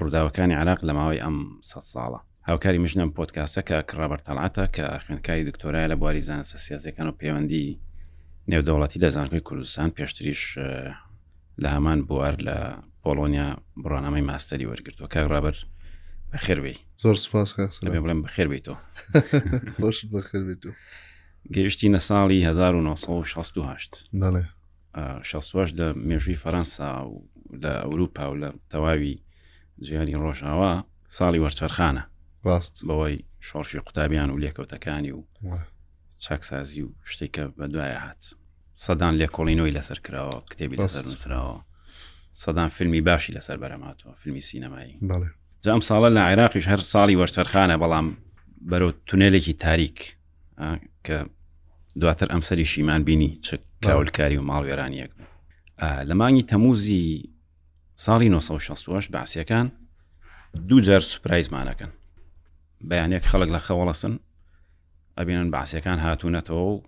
ڕووداوەکانی عێراق لە ماوەی ئەم سەد ساڵە. هاوکاری مژن ئەم پۆدکاستە کاک ڕابەر تەڵعەتە کە خوێندکاری دکتۆرایە لە بواری زانستە سیاسیەکان و پەیوەندی نێودەوڵەتی لە زانکۆی کوردستان پێشتریش لە هەمان بوار لە پۆڵۆنیا بڕانامەی ماستەری وەرگرتووە کاک ڕابەر بەخێربی زۆر سپاس بڵێم بەخێربی تۆ خۆش بەخێربی تۆ گەیشتینە ساڵی 1960 بەڵێ شەستوەش لە مێژووی فەەنسا و لە ئەوروپا و لە تەواوی جیهانی ڕۆژاوا ساڵی وەرچەرخانە ڕاست بەوەی شۆڕشی قوتابیان و لێکەوتەکانی و چاکسازی و شتێکە بە دوایە هات سەدان لێکۆڵینەوەی لەسەر کراوە کتێبی لەسەر نووسراوە سەدان فیلمی باشی لەسەر بەرەماتەوە فیلمی سینەمایی جام ساڵە لە عێراقیش هەر ساڵی وەرچەرخانە بەڵام بەرەو تونێلێکی تاریک کە دواتر ئەم سەری شیمان بینی چ کاولکاری و ماڵوێرانیەک لە مانگی تەموزی ساڵی 1960 باسیەکان دوو جار سوپرایزمانەکەن بەیانێک خەڵک لە خەوەڵەسن ئەبینن باسیەکان هاتوونەتەوە و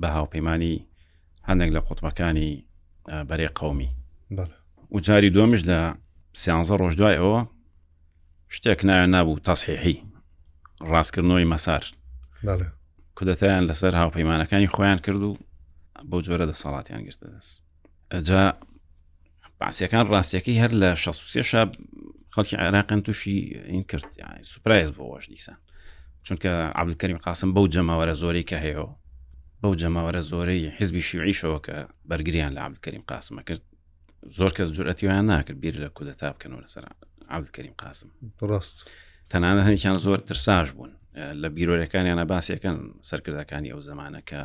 بە هاوپەیمانانی هەندێک لە قوتمەکانی بەرێ قومی و جاری دومش لە سیانزە ڕۆژ دوای ئەوە شتێک نایە نابوو تەسحیحی ڕاستکردنەوەی مەسار کودەتایان لەسەر هاوپەیمانەکانی خۆیان کرد و بۆ جۆرە دەسەڵاتیان گرتە دەست ئەجا باسیەکان ڕاستیەکەی هەر لە 16 شاب خەڵکی عێراقن تووشی این کرد سوپایز بۆش دیسان چونکە عبدکەریم قاسم بەو جەماوەرە زۆری کە هەیەەوە بەو جەماوەرە زۆرەی حزبی شیعیشەوە کە بەرگریان لە عبدکەریم قاسمە کرد زۆر کەس جورەتیوان ناکرد بیر لە کودەتا بکەنەوە لەسەر عبدکەریم قاسم ڕاست تەنانە هەنێکیان زۆر ترساش بوون لە بیرۆرەکانیانە باسیەکەن سەرکردەکانی ئەو زمانەکە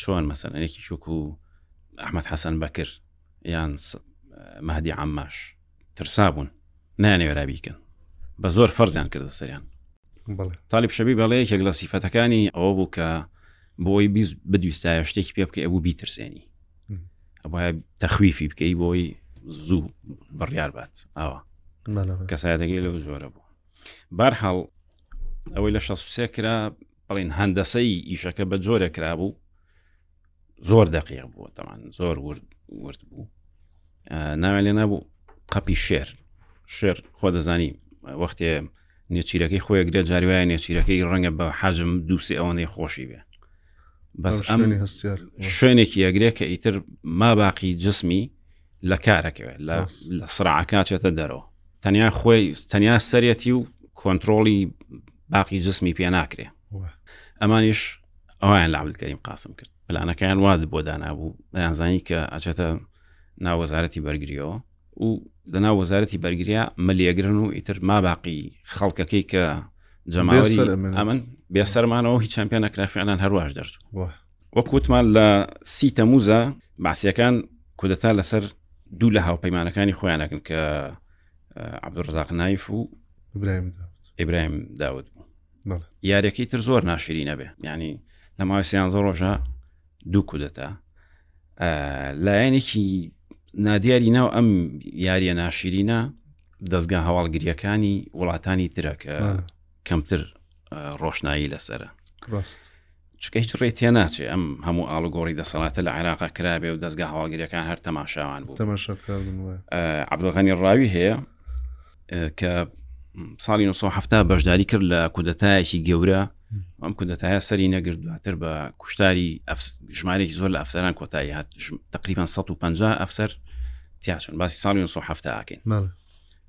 چۆن مەسەنێکی چوک و ئەحمد حەسەن بەکر یان مەدی ئەماش ترسا بوون نانێرا بیکەن بە زۆر فەرزیان کردە سەریان تاالب شەبی بەڵێ یەکێک لە سیفەتەکانی ئەوە بوو کە بۆی بیست بدویستایە شتێکی پێ بکە ئەبوو بیترسێنی ئەوە تەخویفی بکەی بۆی زوو بڕیار بات ئاوا کەسایەتەکەی لەو زۆرە بوو بارحاڵ ئەوەی لە شەسوسێ کرا بڵین هەندەسەی ئیشەکە بە جۆرە کرابوو زۆر دەقیق بووە تەمان زۆر ورد ورد بوو ناوێ لێ نبوو قەپی شێر شێر خۆ دەزانی وەختێ نێچیرەکەی خۆی گرێت جاری وایە نێچیرەکەی ڕەنگە بە حەجم دووسێ ئەوەی خۆشی بێ بەس ئەم شوێنێکی ئەگرێ کە ئیتر ما باقی جسمی لە کارەکەوێت لە لە سراعەکە چێتە دەرەوە تەنیا خۆی تەنیا سەرەتی و کۆنتترۆڵی باقی جسمی پێ ناکرێ ئەمانیش ئەویان لە عمل کەریم قاسم کرد پلانەکەیان واد بۆ دانابوو بەیانزانی کە ئەچێتە ناوەزارەتی بەرگریەوە و لەنا وەزارەتی بەرگریا مەلیەگرن و ئیتر ما باقی خەڵکەکەی کە جەماوەری ئەمن بێسەرمانەوە هیچ چمپیانە کرافیانان هەروەش دەرچوو وەک وتمان لە سی تەموزە باسیەکان کودەتا لەسەر دوو لە هاوپەیمانەکانی خۆیانەکن کە عبدڕزاق نایف و ئیبراهیم داود بوو یارەکەی تر زۆر ناشری نەبێ ینی لە ماوەی سیان زۆر ڕۆژە دوو کودەتا لایەنێکی نادیاری ناو ئەم یاریە ناشرینە دەستگا هەواڵگریەکانی وڵاتانی ترەکە کەمتر ڕۆشنایی لەسرە ڕاست چکە هیچ ڕێ تێ ناچێ ئەم هەموو ئاڵوگۆڕی دەسەڵاتە لە عێراقا کرابێ و دەستگا هەواڵگرەکان هەر تەماشاوان بوو عبدغەنی ڕاوی هەیە کە ساڵی 1970 بەشداری کرد لە کودەتایەکی گەورە ئەم کودەتایە سەری نەگرد دواتر بە کوشتاری ژمارێکی زۆر لە ئەفسەران کۆتایی هات تقریبان 150 ئەفسەر تیاچون باسی ساڵی 1970 ئاکەین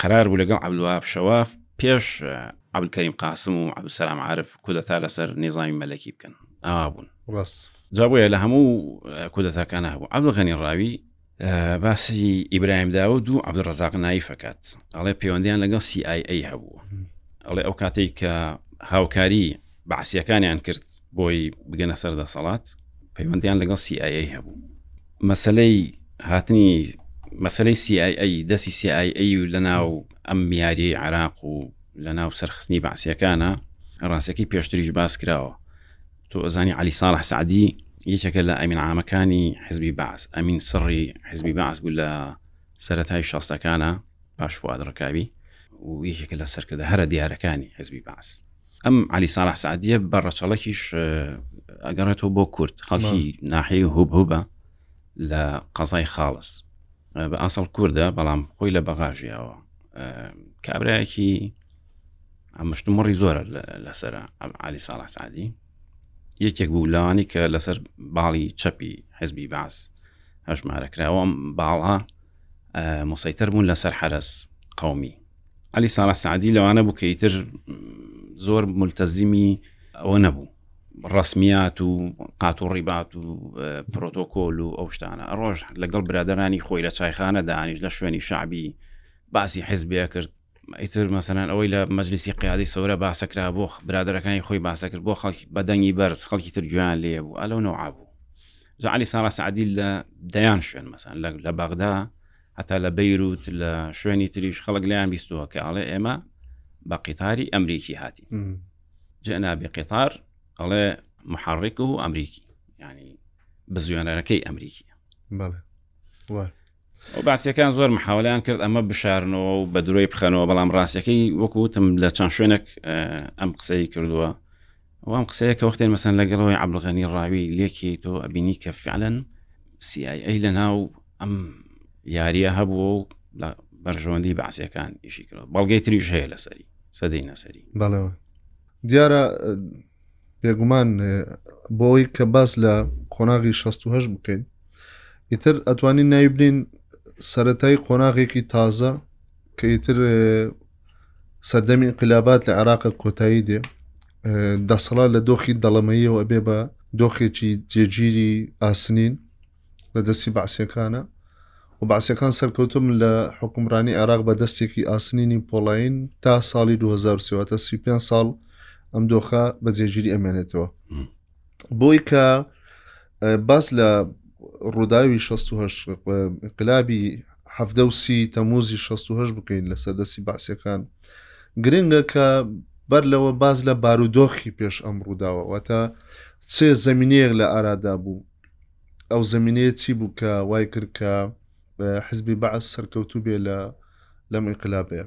قەرار بوو لەگەڵ عەبدولوەهاب شەواف پێش عەبدولکەریم قاسم و عەبدولسەلام عارف کودەتا لەسەر نیزامی مەلەکی بکەن ئاوا بوون ڕاست جا بۆیە لە هەموو کودەتاکانە هەبوو عەبدولغەنی ڕاوی باسی ئیبراهیم داود و عەبدولڕەزاق نایف فەکات ئەڵێ پەیوەندیان لەگەڵ CIA هەبوو ئەڵێ ئەو کاتێک کە هاوکاری بەعسیەکانیان کرد بۆی بگەنە سەر دەسەڵات پەیوەندیان لەگەڵ CIA هەبوو مەسلەی هاتنی مەسلەی CIA دەستی CIA و لە ناو ئەم میاری عراق و لە ناو سەرخستنی بەعسیەکانە ڕاستەکەی پێشتریش باس کراوە تۆ ئەزانی علی ساڵح سعدی یەکێکە لە ئەمین عامەکانی حزبی باس ئەمین سڕی حزبی باس بوو لە سەتای شاستەکانە پاشفواد ڕکاوی و یەکێکە لە سەرکردە هەرە دیارەکانی حزبی باس ئەم علی ساڵح سعدیە بە ڕەچەڵەکیش ئەگەڕێتەوە بۆ کورد خەڵکی ناحی هوبهوبە لە قەزای خاڵس بە ئاسەڵ کووردە بەڵام خۆی لە بەغاژیەوە کابراایەکی ئەمشتمەڕی زۆرە لەسرە ئەم علی ساڵح سعدی یەکێک بوو لەوانی کە لەسەر باڵی چەپی حزبی باس هەژمارە کراوەم باڵا مسەیتەر بوون لەسەر حرەس قومی علی ساڵح سعدی لەوانە بوو کە ئیتر زۆر ملتەزیمی ئەوە نەبوو ڕسمیات و قات و ڕیبات و پرۆتۆکۆل و ئەو شتانە ڕۆژ لەگەڵ برادرانی خۆی لە چایخانە دانیش لە شوێنی شعبی باسی حزبێ کرد ئیتر مەسەنان ئەوەی لە مەجلیسی قیادی سەورە باسەکرا بۆ برادەکانی خۆی باسەکرد بۆ خەڵکی بەدەنگی بەرز خەڵکی تر گویان لێ بوو ئەلو نەوابوو جعلی ساڵا سعدی لە دەیان شوێن مەسان لە بەغدا هەتا لە بەیروت لە شوێنی تریش خەڵک لیان بیستووە کە ئاڵێ ئێمە بە قیتاری ئەمریکی هاتی جەنابی قیتار ئەڵێ محڕێک و ئەمریکی ینی بزوێنەرەکەی ئەمریکی ئەو باسیەکان زۆر محاولیان کرد ئەمە بشارنەوە و بە درۆی بخەنەوە بەڵام ڕاستەکەی وەکوتم لە چەند شوێنێک ئەم قسەی کردووە و ئەم قسەیە کە وەختێن مەسەن لەگەڵەوەی عبلغەنی ڕاوی لێکی تۆ ئەبینی کە فعلەن سیایی لە ناو ئەم یاریە هەبووە و لە بەرژەوەندی بەعسیەکان ئیشی کرد بەڵگەی تریش هەیە لەسەری سەدەی نەسەری بەڵەوە دیارە بێگومان بۆی کە باس لە قۆناغی 16 بکەین ئیتر ئەتوانین نایبرین سەتای قۆناغێکی تازە کە ئیتر سەردەمی ئینقلابات لە عێراق کۆتایی دێ دەسەڵات لە دۆخی دەڵەمەیەوە بێ بە دۆخێکی جێگیری ئاسنین لە دەستی بەعسیەکانە و بەعسیەکان سەرکەوتم لە حکومڕانی عێراق بە دەستێکی ئاسنینی پۆڵین تا ساڵی 2023 سال ئەم دۆخە بە جێگیری ئەمێنێتەوە بۆی کە باس لە ڕووداوی 16 قلابی حەفدە و سی تەموزی 16 بکەین لە سەردەسی باسیەکان گرنگە کە بەر لەوە باز لە بارودۆخی پێش ئەم ڕووداوەوەتە چێ زمینەیەک لە ئارادا بوو ئەو زمینەیە چی بوو کە وای کرد کە حزبی بەعس سەرکەوتوو بێ لە لەم ئینقلابەیە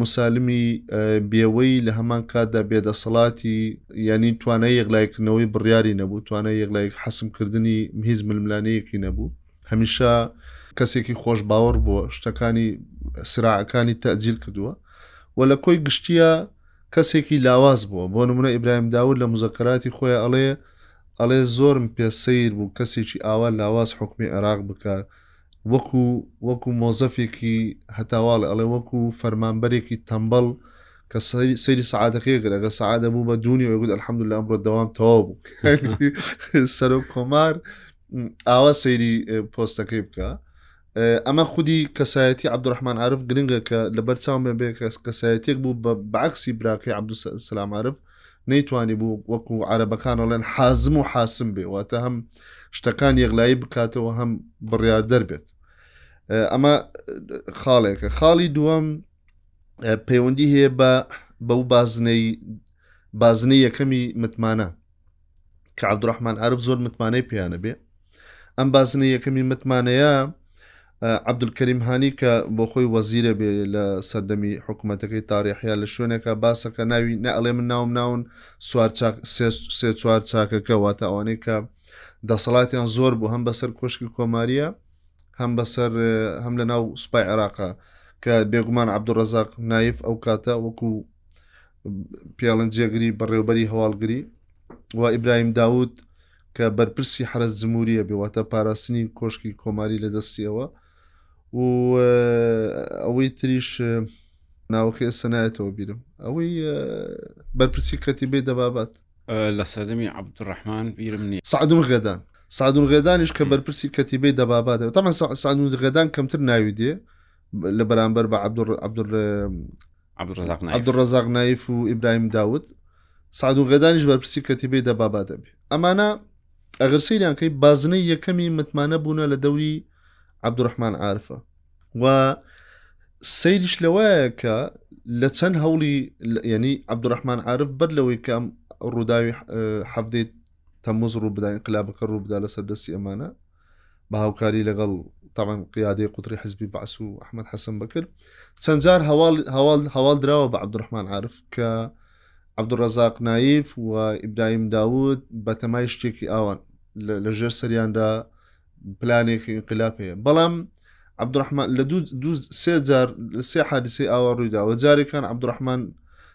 موسالمی بێوەی لە هەمان کاتدا بێدەسەڵاتی یانی توانای یەکلایکردنەوەی بڕیاری نەبوو توانای یەکلایک حەسمکردنی هیچ ململانەیەکی نەبوو هەمیشە کەسێکی خۆش باوەڕ بووە شتەکانی سراعەکانی تەجیل کردووە و لە کۆی گشتیە کەسێکی لاواز بووە بۆ نمونە ئیبراهیم داود لە مزەکەاتی خۆی ئەڵێ ئەڵێ زۆرم پێ سیر بوو کەسێکی ئاوا لاواز حکومی عێراق بکە وەکو وەکو مۆزەفێکی هەتاواڵێ ئەڵێ وەکو فەرمانبەرێکی تەمبەڵ کە سەیری سعاتەکەی کرد ئەگە سعات دەبوو بە دوونی وەگوت الحمد لە ئەمڕۆ دەوام تەواو بوو سەرۆک کۆمار ئاوا سەیری پۆستەکەی بکە ئەمە خودی کەسایەتی عبدڕحمان عرف گرنگە کە لەبەر چاومێ بێ کەس کەسایەتێک بوو بە بەعکسی براکەی عبدسلام عرف نەیتوانیبوو وەکو عەرەبەکان ئەڵێن حازم و حاسم بێ واتە هەم شتەکان یەکلایی بکاتەوە هەم بڕیار دەربێت ئەمە خاڵێکە خاڵی دووەم پەیوەندی هەیە بە بەو بازنەی بازنەی یەکەمی متمانە کە عبدڕحمان عرب زۆر متمانەی پێیانە بێ ئەم بازنە یەکەمی متمانەیە عبدولکەریم هاانی کە بۆ خۆی وەزیرە بێ لە سەردەمی حکوومەتەکەی تاریحیا لە شوێنێکە باسەکە ناوی نە ئەڵێ من ناوم ناون سوار سێ چوار چاکەکە واتە ئەوانەی کە دەسەڵاتیان زۆر بوو هەم بەسەر کۆشکی کۆماریە هەم بەسەر هەم لە ناو سوپای عێراقا کە بێگومان عبدڕزاق نایف ئەو کاتە وەکو پێڵن جێگری بەڕێوبەری هەواڵگری و ئیبراهیم داود کە بەرپرسی حرەس جمهوریە بێواتە پاراستنی کۆشکی کۆماری لە دەستیەوە و ئەوەی تریش ناوکێ سەنایەتەوە بیرم ئەوەی بەرپرسی کەتی بێ دەبابات لە سەدەمی عبدڕحمان بیرم نیە سعدون غێدان سعدون غێدانیش کە بەرپرسی کەتیبەی دەباباتەوە تەمە سعدون غێدان کەمتر ناوی دێ لە بەرامبەر بە عبدڕ عبدڕ عبدڕزاق نایف و ئیبراهیم داود سعد و غێدانیش بەرپرسی کەتیبەی دەبابا دەبێ ئەمانە ئەگەر سەیرانکەی بازنەی یەکەمی متمانە بوونە لە دەوری عبدڕحمان عرفە و سەیریش لەوەیە کە لە چەند هەوڵی یعنی عبدڕحمان عرف بەر لەوەی کەم ڕووداوی حەفدەیت تەموز ڕوو بداین قلابەکە ڕوو بدا لەسەر دەستی ئەمانە بە هاوکاری لەگەڵ تاوان قیادەی قوتری حزبی بەعس و ئەحمد حەسم بکرد چەند جار هەواڵ هەواڵ هەواڵ درراوە بە عبدڕحمان عرف کە عبدڕزاق نایف و ئیبراهیم داود بە تەمای شتێکی ئاوان لە ژێر سەریاندا پلانێکی انقلاب هەیە بەڵام عبدڕحمان لە سێ جار سێ حادیسی ئاوا ڕوویداوە جارێکان عبدڕحمان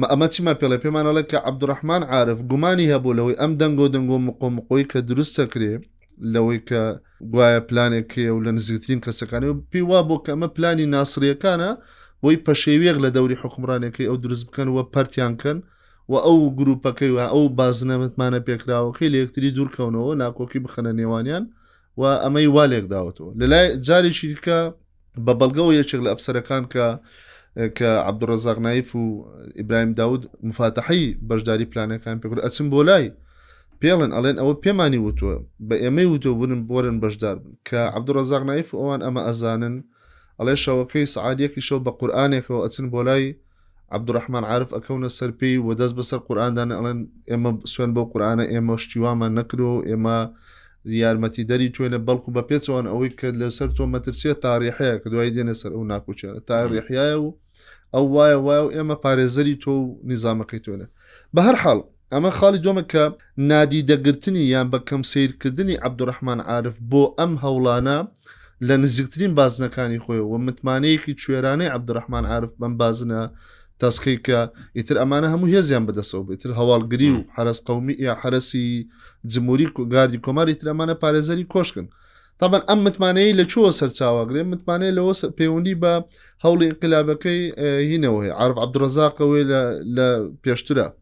مەمە چیمان پێڵێ پێمان ئەڵێ کە عەبدوڕەحمان عارف گومانی هەبوو لەوەی ئەم دەنگۆ دەنگۆ مقۆ مقۆی کە دروست دەکرێ لەوەی کە گوایە پلانێکەیە و لە نزیکترین کەسەکانی و پێی وا بۆ کە ئەمە پلانی ناسریەکانە بۆی پەشێویەک لە دەوری حکمڕانەکەی ئەو دروست بکەن وە پەرتیان کەن و ئەو گروپەکەی و ئەو بازنەمەتمانە پێکراوەکەی لە یەکتری دوورکەونەوە ناکۆکی بخەنە نێوانیان و ئەمەی والێک داوەتەوە لەلای جارێکی دیکە بە بەڵگەەوە یەکێک لە ئەفسەرەکان کە کە عبدڕزاق نایف و ئیبراهیم داود مفاتحی بەشداری پلانەکان پێکرد ئەچم بۆ لای پێڵن ئەڵێن ئەوە پێمانی وتووە بە ئێمەی وتۆ بنم بۆرن بەشدار بن کە عبدڕزاق نایف ئەوان ئەمە ئەزانن ئەڵێ شەوەکەی سعادەکی شەو بە قورآانێکەوە ئەچن بۆ لای عبدالرحمن عارف ئەکەونە سەر پێی و دەست بەسەر قورئاندان ئەڵێن ئێمە سوێن بەو قورآانە ئێمە شتیوامان نەکرۆ ئێمە یارمەتی دەری توێنە بەڵکو بە پێچوان ئەوەی کە لەسەر تۆ مەترسیە تاریحەیە کە دوای دێنە سەر ئەو ناکوچێنە تا ڕێحایە و ئەو وایە وایە و ئێمە پارێزەری تۆ و نظامەکەی توێنە بە هەر حاڵ ئەمە خاڵی دووەمە کە نادیدەگرتنی یان بە کەم سەیرکردنی عەبدولڕەحمان عارف بۆ ئەم هەوڵانە لە نزیکترین بازنەکانی خۆی و متمانەیەکی کوێرانەی عەبدولڕەحمان عارف بەم بازنە تەسقی کە ئیتر ئەمانە هەموو هێزیان بەدەسەوە بێت تر هەواڵگری و حرس قومی یا حرسی جمهوری گاردی کۆماری تر ئەمانە پارێزەری کۆشکن تامان ئەم متمانەیە لە چووە سەرچاواگرێ متمانەیە لەوە پەیوەندی بە هەوڵی انقلابەکەی هینەوەی عرب عبدڕزاقەوەی لە پێشترە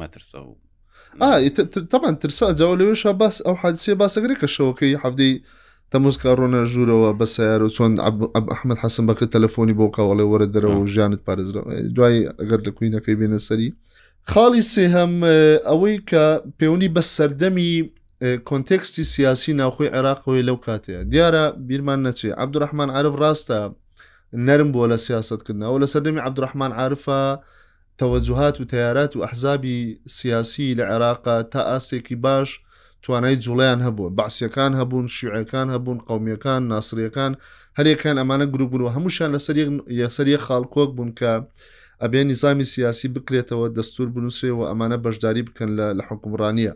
مەترسە و تەمان ترسا جااو لەوێشا باس ئەو حادسیە باسەگرێک کە شەوەکەی حەفدەی تەمۆزکە ڕۆنە ژوورەوە بە سیار و چۆن ئەحمد حەسم بەکە تەلەفۆنی بۆ کاوەڵێ وەرە دەرەوە و ژیانت پارێزرا دوای ئەگەر لە کوینەکەی بێنە سەری خاڵی سێهەم ئەوەی کە پێونی بە سەردەمی کۆنتێکستی سیاسی ناوخۆی عێراقەوەی لەو کاتەیە دیارە بیرمان نەچێ عبدورحمان عرف ڕاستە نەرم بووە لە سیاستکردنەوە لە سەردەمی عبدورحمان عرفە تەوەجوهات و تەیارات و ئەحزابی سیاسیی لە عێراق تا ئاستێکی باش توانای جووڵەیان هەبووە. بەعسییەکان هەبوون، شیوعییەکان هەبوون، قەومییەکان، ناسرییەکان، هەریەکەیان ئەمانە گرووپ بوون و هەمووشیان لەسەر یەک یەسەر یەک خاڵ کۆک بوون کە ئەبێ نیزامی سیاسی بکرێتەوە، دەستوور بنووسرێ و ئەمانە بەشداری بکەن لە لە حوکمڕانییە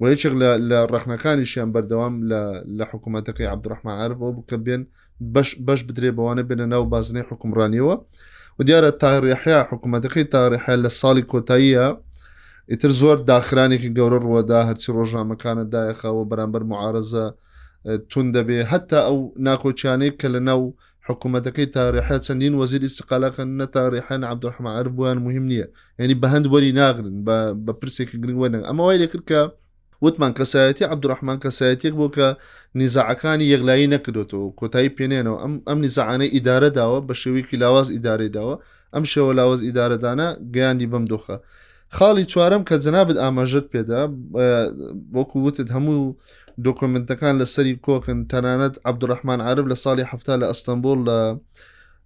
و یەکێک لە لە ڕەخنەکانیشیان بەردەوام لە لە حکوومەتەکەی عەبدوڕەحمان عارف ئەوە بوو کە بێن بەش بەش بدرێ بەوانە بێنە ناو بازنەی حکومڕانیەوە و دیارە تاڕێحیا حکوومەتەکەی تاڕێحە لە ساڵی کۆتاییە ئیتر زۆر داخرانێکی گەورە ڕوەدا هەرچی ڕۆژنامەکانە دایەخەوە بەرامبەر معارزە تون دەبێ هەتا ئەو ناکۆچیانەی کە لە ناو حکوومەتەکەی تاڕێحە چەندین وەزیر استقالەکەن نە تاڕێحەن عبدڕحمەعر بوویان مهم نییە یعنی بەهند وەری ناگرن بە پرسێکی گرنگ وەنە ئەمە وای لەکرد کە وتمان کەسایەتی عەبدولڕەحمان کەسایەتیەک بووە کە نیزاعەکانی یەکلایی نەکردوێتەوە و کۆتایی پێنێنەوە ئەم ئەم نیزاعانەی ئیدارە داوە بە شێوەیەکی لاواز ئیدارەی داوە ئەم شێوە لاواز ئیدارەدانە گەیاندی بەم دۆخە خاڵی چوارم کە جەنابەت ئاماژت پێدا وەکو وتت هەموو دۆکۆمنتەکان لە سەری کۆکن تەنانەت عبدڕحمان عرب لە ساڵی هەفتا لە ئەستەمبول لە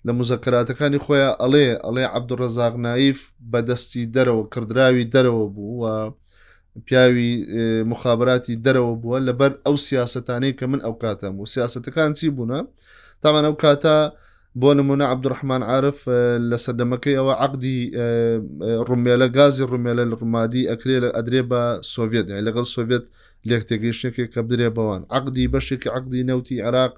لە مزەکەاتەکانی خۆیان ئەڵێ ئەڵێ عبدڕزاغ نایف بەدەستی دەرەوە کردراوی دەرەوە بوو و پیاوی مخابراتی دەرەوە بووە لەبەر ئەو سیاستانەی کە من ئەو کاتەم و سیاستەکان چی بوونە تاوان ئەو کاتە بۆ نمونە عبدڕحمان عاعرف لە سەردەمەکەی ئەوە عقدی ڕومێلە گازی ڕومێلە لە ڕمادی ئەکرێ لە ئەدرێ بە سۆڤێت لەگەڵ سۆڤێت لێک تێگەیشتێکێک کە بدرێ بەوان عقدی بەشێکی عقدی نەوتی عێراق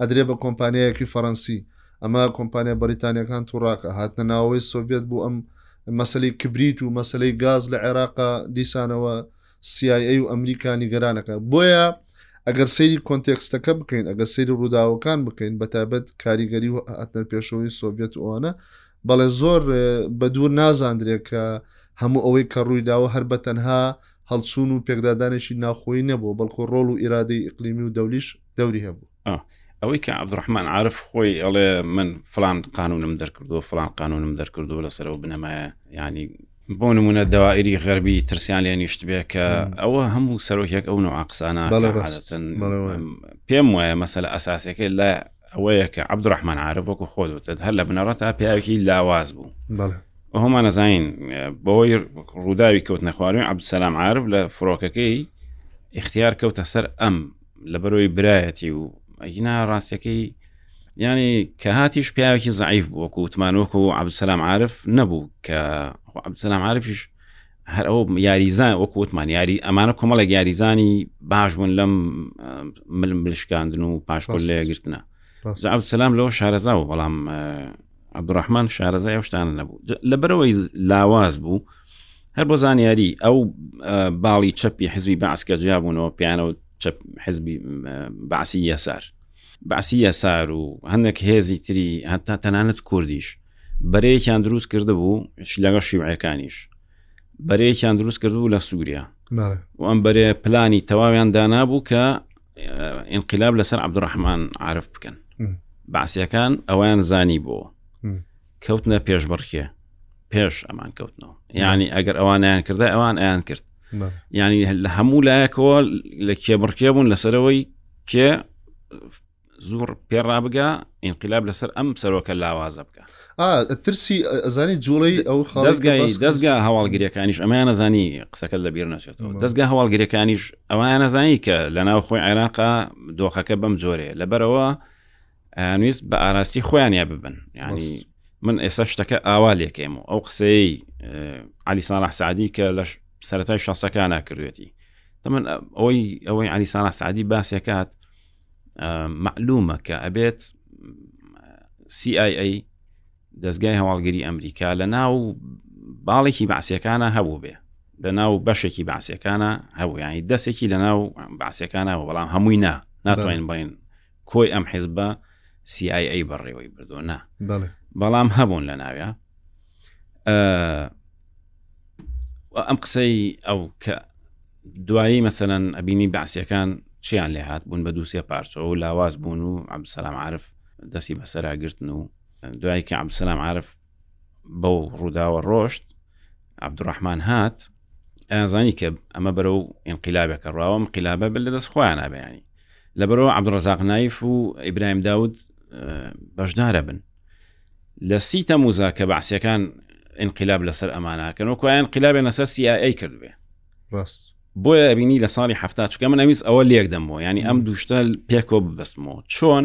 ئەدرێ بە کۆمپانیایەکی فەڕەنسی ئەمە کۆمپانیا بەریتانیەکان تووڕاکە هاتنە ناوەوەی سۆڤێت بوو ئەم مەسەلەی کبریت و مەسلەی گاز لە عێراقا دیسانەوە CIA و ئەمریکا نیگەرانەکە بۆیە ئەگەر سەیری کۆنتێکستەکە بکەین ئەگەر سەیری ڕووداوەکان بکەین بە تابەت کاریگەری و ئەتنەر پێشەوەی سۆڤێت ئەوانە بەڵێ زۆر بە دوور نازاندرێت کە هەموو ئەوەی کە ڕووی داوە هەر بە تەنها هەڵسون و پێکدادانێکی ناخۆی نەبوو بەڵکو ڕۆڵ و ئیرادەی ئیقلیمی و دەولیش دەوری هەبوو ئەوەی کە عبدڕحمان عرف خۆی ئەڵێ من فلان قانونم دەرکردو فلان قانونم دەرکردو لەسەرەوە بنەمایە ینی بۆ نمونە داوائری غەربی ترسیان لێ نیشتبێ کە ئەوە هەموو سەرۆکێک ئەو نوع قسانە پێم وایە مەسەلە ئەساسەکەی لە ئەوەیە کە عبدڕحمان عرف وەکو خۆ دوتت هەر لە بنەڕە تا پیاوێکی لاواز بوو هەمان نەزانین بەوەی ڕووداوی کەوت نەخواروی عبدسەلام عرف لە فڕۆکەکەی اختیار کەوتە سەر ئەم لەبەرەوەی برایەتی و ئەگینا ڕاستەکەی ینی کە هاتیش پیاوێکی زعیف بووە وتمان وەکو عبدسلام عاعرف نەبوو کە عبدسلام عاعرفش هەر ئەو یاریزان وەکو وتمان یاری ئەمانە کۆمەڵێک یاریزانی باش بوون لەم ملم بلشکاندن و پاشکۆل لەگرتنە عبدسلام لەوە شارەزا و بەڵام عبدڕحمان شارەزای ئەو شتانە نەبوو لەبەرەوەی لاواز بوو هەر بۆ زانیاری ئەو باڵی چەپی حزبی باسکە جیابوونەوە پیانەوە حزبی باسی یەسار باسی یەسار و هەندێک هێزی تری هەتا تەنانەت کوردیش بەرەیەکیان دروست کرده بوو لەگە شیوعەکانیش بەرەیەکیان دروست کردبوو لە سووریا و ئەم بەرێ پلانی تەواویان دانابوو کە ئینقلاب لەسەر عبدڕحمان عرف بکەن باسیەکان ئەویان زانی بۆ کەوتنە پێشبڕکێ پێش ئەمان کەوتنەوە یعنی ئەگەر ئەوانیان کردە ئەوان ئەیان کرد ینی لە هەموو لایەکەوە لە کێبڕکێ بوون لەسەرەوەی کێ زۆر پێڕابگا ئینقلاب لەسەر ئەم سەرۆکە لاوازە بکە ترسی ئەزانی جوڵی ئەو دەستگای دەستگا هەواڵگرەکانیش ئەمەیان نەزانی قسەکە لە بیر نەچێتەوە دەستگا هەواڵگرەکانیش ئەوان نەزانی کە لە ناو خۆی عێراقا دۆخەکە بەم جۆرێ لەبەرەوە ئەویست بە ئاراستی خۆیانە ببن ینی من ئێستا شتەکە ئاوا لێکەیم و ئەو قسەی علی ساڵح سعدی کە لە سەتای شەسەکانە کردوێتی تەمن ئەوەی ئەوەی علی ساڵح سعدی باسێکات معلومە کە ئەبێت CIA دەستگای هەواڵگری ئەمریکا لە ناو باڵێکی بەعسیەکانە هەبوو بێ لە ناو بەشێکی بەعسیەکانە هەبوو ینی دەستێکی لە ناو بەعسیەکانەوە بەڵام هەمووی نا ناتوانین بڵین کۆی ئەم حیزبە CIA بەڕێوەی بردو نا بەڵام هەبوون لە ناویا ئەم قسەی ئەو کە دوایی مەسەەن ئەبینی باسیەکان چیان لێ هاات بوون بە دووسێ پارچەوە و لاواز بوون و ئەمسەلام عرف دەستی بەسەراگرتن و دوای کە ئەمسەلام عرف بەو ڕووداوە ڕۆشت عبدڕحمان هات ئازانی کە ئەمە بەرەو ئینقلابەکە ڕاوم قلابە بل لە دەست خۆیان نابیانی لە بەرەوە عبدڕزاق نایف و ئیبراهیم داود بەشدارە بن لە سی تەموزا کە بەعسیەکان انقلاب لەسەر ئەماناکەن و کویان قلابێن لەسەر CIA کردبێ ڕاست بۆیە بینی لە ساڵی هەفتا چکە من ئەویست ئەوە لێک دەمەوە ینی ئەم دوشتە پێکۆ ببستمەوە چۆن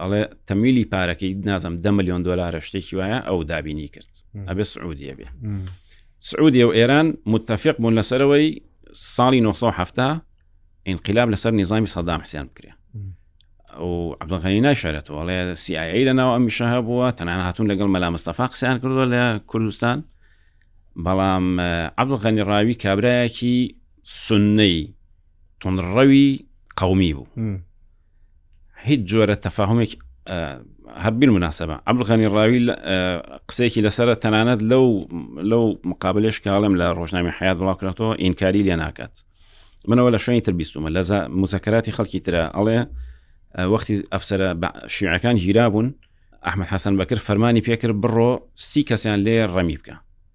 ئەڵێ تەمیلی پارەکەی نازم دە میلیۆن دلارە شتێکی وایە ئەو دابینی کرد ئەبێ سعودیە بێ سعودیە و ئێران متتەفق بوون لەسەرەوەی ساڵی 1970 ئینقلاب لەسەر نظامی سەدام حسیان بکرێ ئەو عبدغنی ناشارێتەوەڵێ سیایی لەناو ئەمیشە هەبووە تەنان هاتون لەگەڵ مەلامستەفا قسەیان کردووە لە کوردستان بەڵام عبدغنی ڕاوی کابراایەکی سنەی تونڕەوی قومی بوو هیچ جۆرە تەفاهمێک هەر بیر مناسبە عبلغەنی ڕاوی قسێکی لەسرە تەنانەت لەو لەو مقابلش کاڵم لە ڕۆژنامی حیات بڵاوکرێتەوە ئینکاری لێ ناکات منەوە لە شوێنی تر بیستمە لە مزەکەراتی خەڵکی ترە ئەڵێ وەختی ئەفسرە شیعەکان گیرا بوون ئەحمد حەسەن بەکر فەرمانی پێکرد بڕۆ سی کەسیان لێ ڕەمی بکە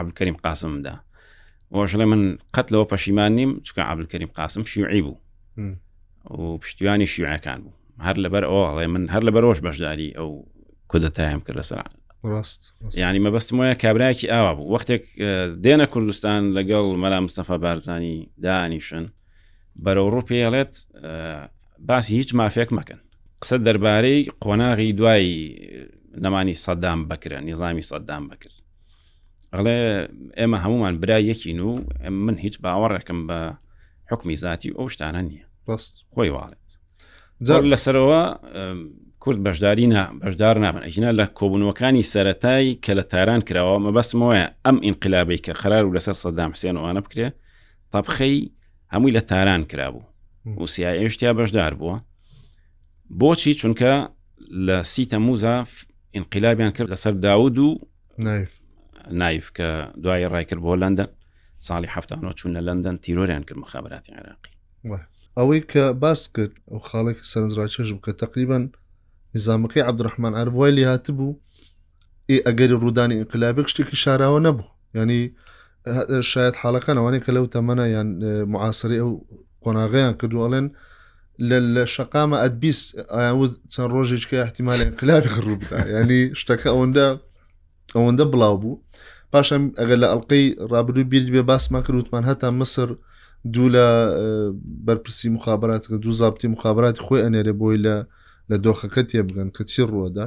عبدکەریم قاسمدا وەژڵێ من قەت لەوە پەشیمان نیم چکە عبدکەریم قاسم شیوعی بوو و پشتیوانی شیوعەکان بوو هەر لەبەر ئەوڵێ من هەر لە بەرۆژ بەشداری ئەو کودەتایم کرد لەسەر ڕاست ینی مەبەستم وایە کابراایکی ئاوا بوو وەختێک دێنە کوردستان لەگەڵ مەلا مستەفا بارزانانی دانیشن بەرەو ڕوپێڵێت باسی هیچ مافێک مەکەن قسە دەربارەی قۆناغی دوایی نەمانی سەدام بکرە نیزامی سەدام بکرد ئەڵێ ئێمە هەمومان برا یەکین و من هیچ باوەڕێکم بە حکمی زیاتی ئەو شتانە نییە ڕست خۆی واڵێت جار لەسەرەوە کورد بەشداری نا بەشدار نابن ئەژنا لە کۆبوونەوەکانی سەتایی کە لە تاران کراوە مەبەستمەوەە ئەم ئینقلابی کە قرار و لەسەر سەدام حسێن وانە بکرێ تەبخەی هەمووی لە تاران کرابوو وسیایشتیا بەشدار بووە بۆچی چونکە لە سی تەموزا ئینقلابیان کرد لەسەر داود و نایف کە دوای ڕایکرد بۆ لەندەن ساڵی هەفتانەوە چوون لە لەندەن تیرۆریان کرد مخابراتی عێراقی ئەوەی کە باس کرد ئەو خاڵێک سەرنجڕاکێش بکە تقریبان نظامەکەی عبدڕحمان ئەروای لێهات بوو ئەگەری ڕوودانی ئینقلابێک شتێکی شاراوە نەبوو ینی شاید حاڵەکانەوانێک کە لەو تەمەە یان معاصری ئەو قۆناغیان کردو ئەڵێن لە شقامە ئەدبیس ئاود چەند ڕۆژێککە احتیممالی کلابی خڕوو بدا ینی شتەکە ئەوەندە ئەوەندە بڵاو بوو پاشان ئەگەر لە ئەلقەی ڕابردوو بیر بێ باسمان کردوتمان هەتا مسر دوو لە بەرپرسی مخابات دوو زابتی مخابات خۆی ئەنێرە بۆی لە لە دۆخەکە تێبگەن کە چی ڕووەدا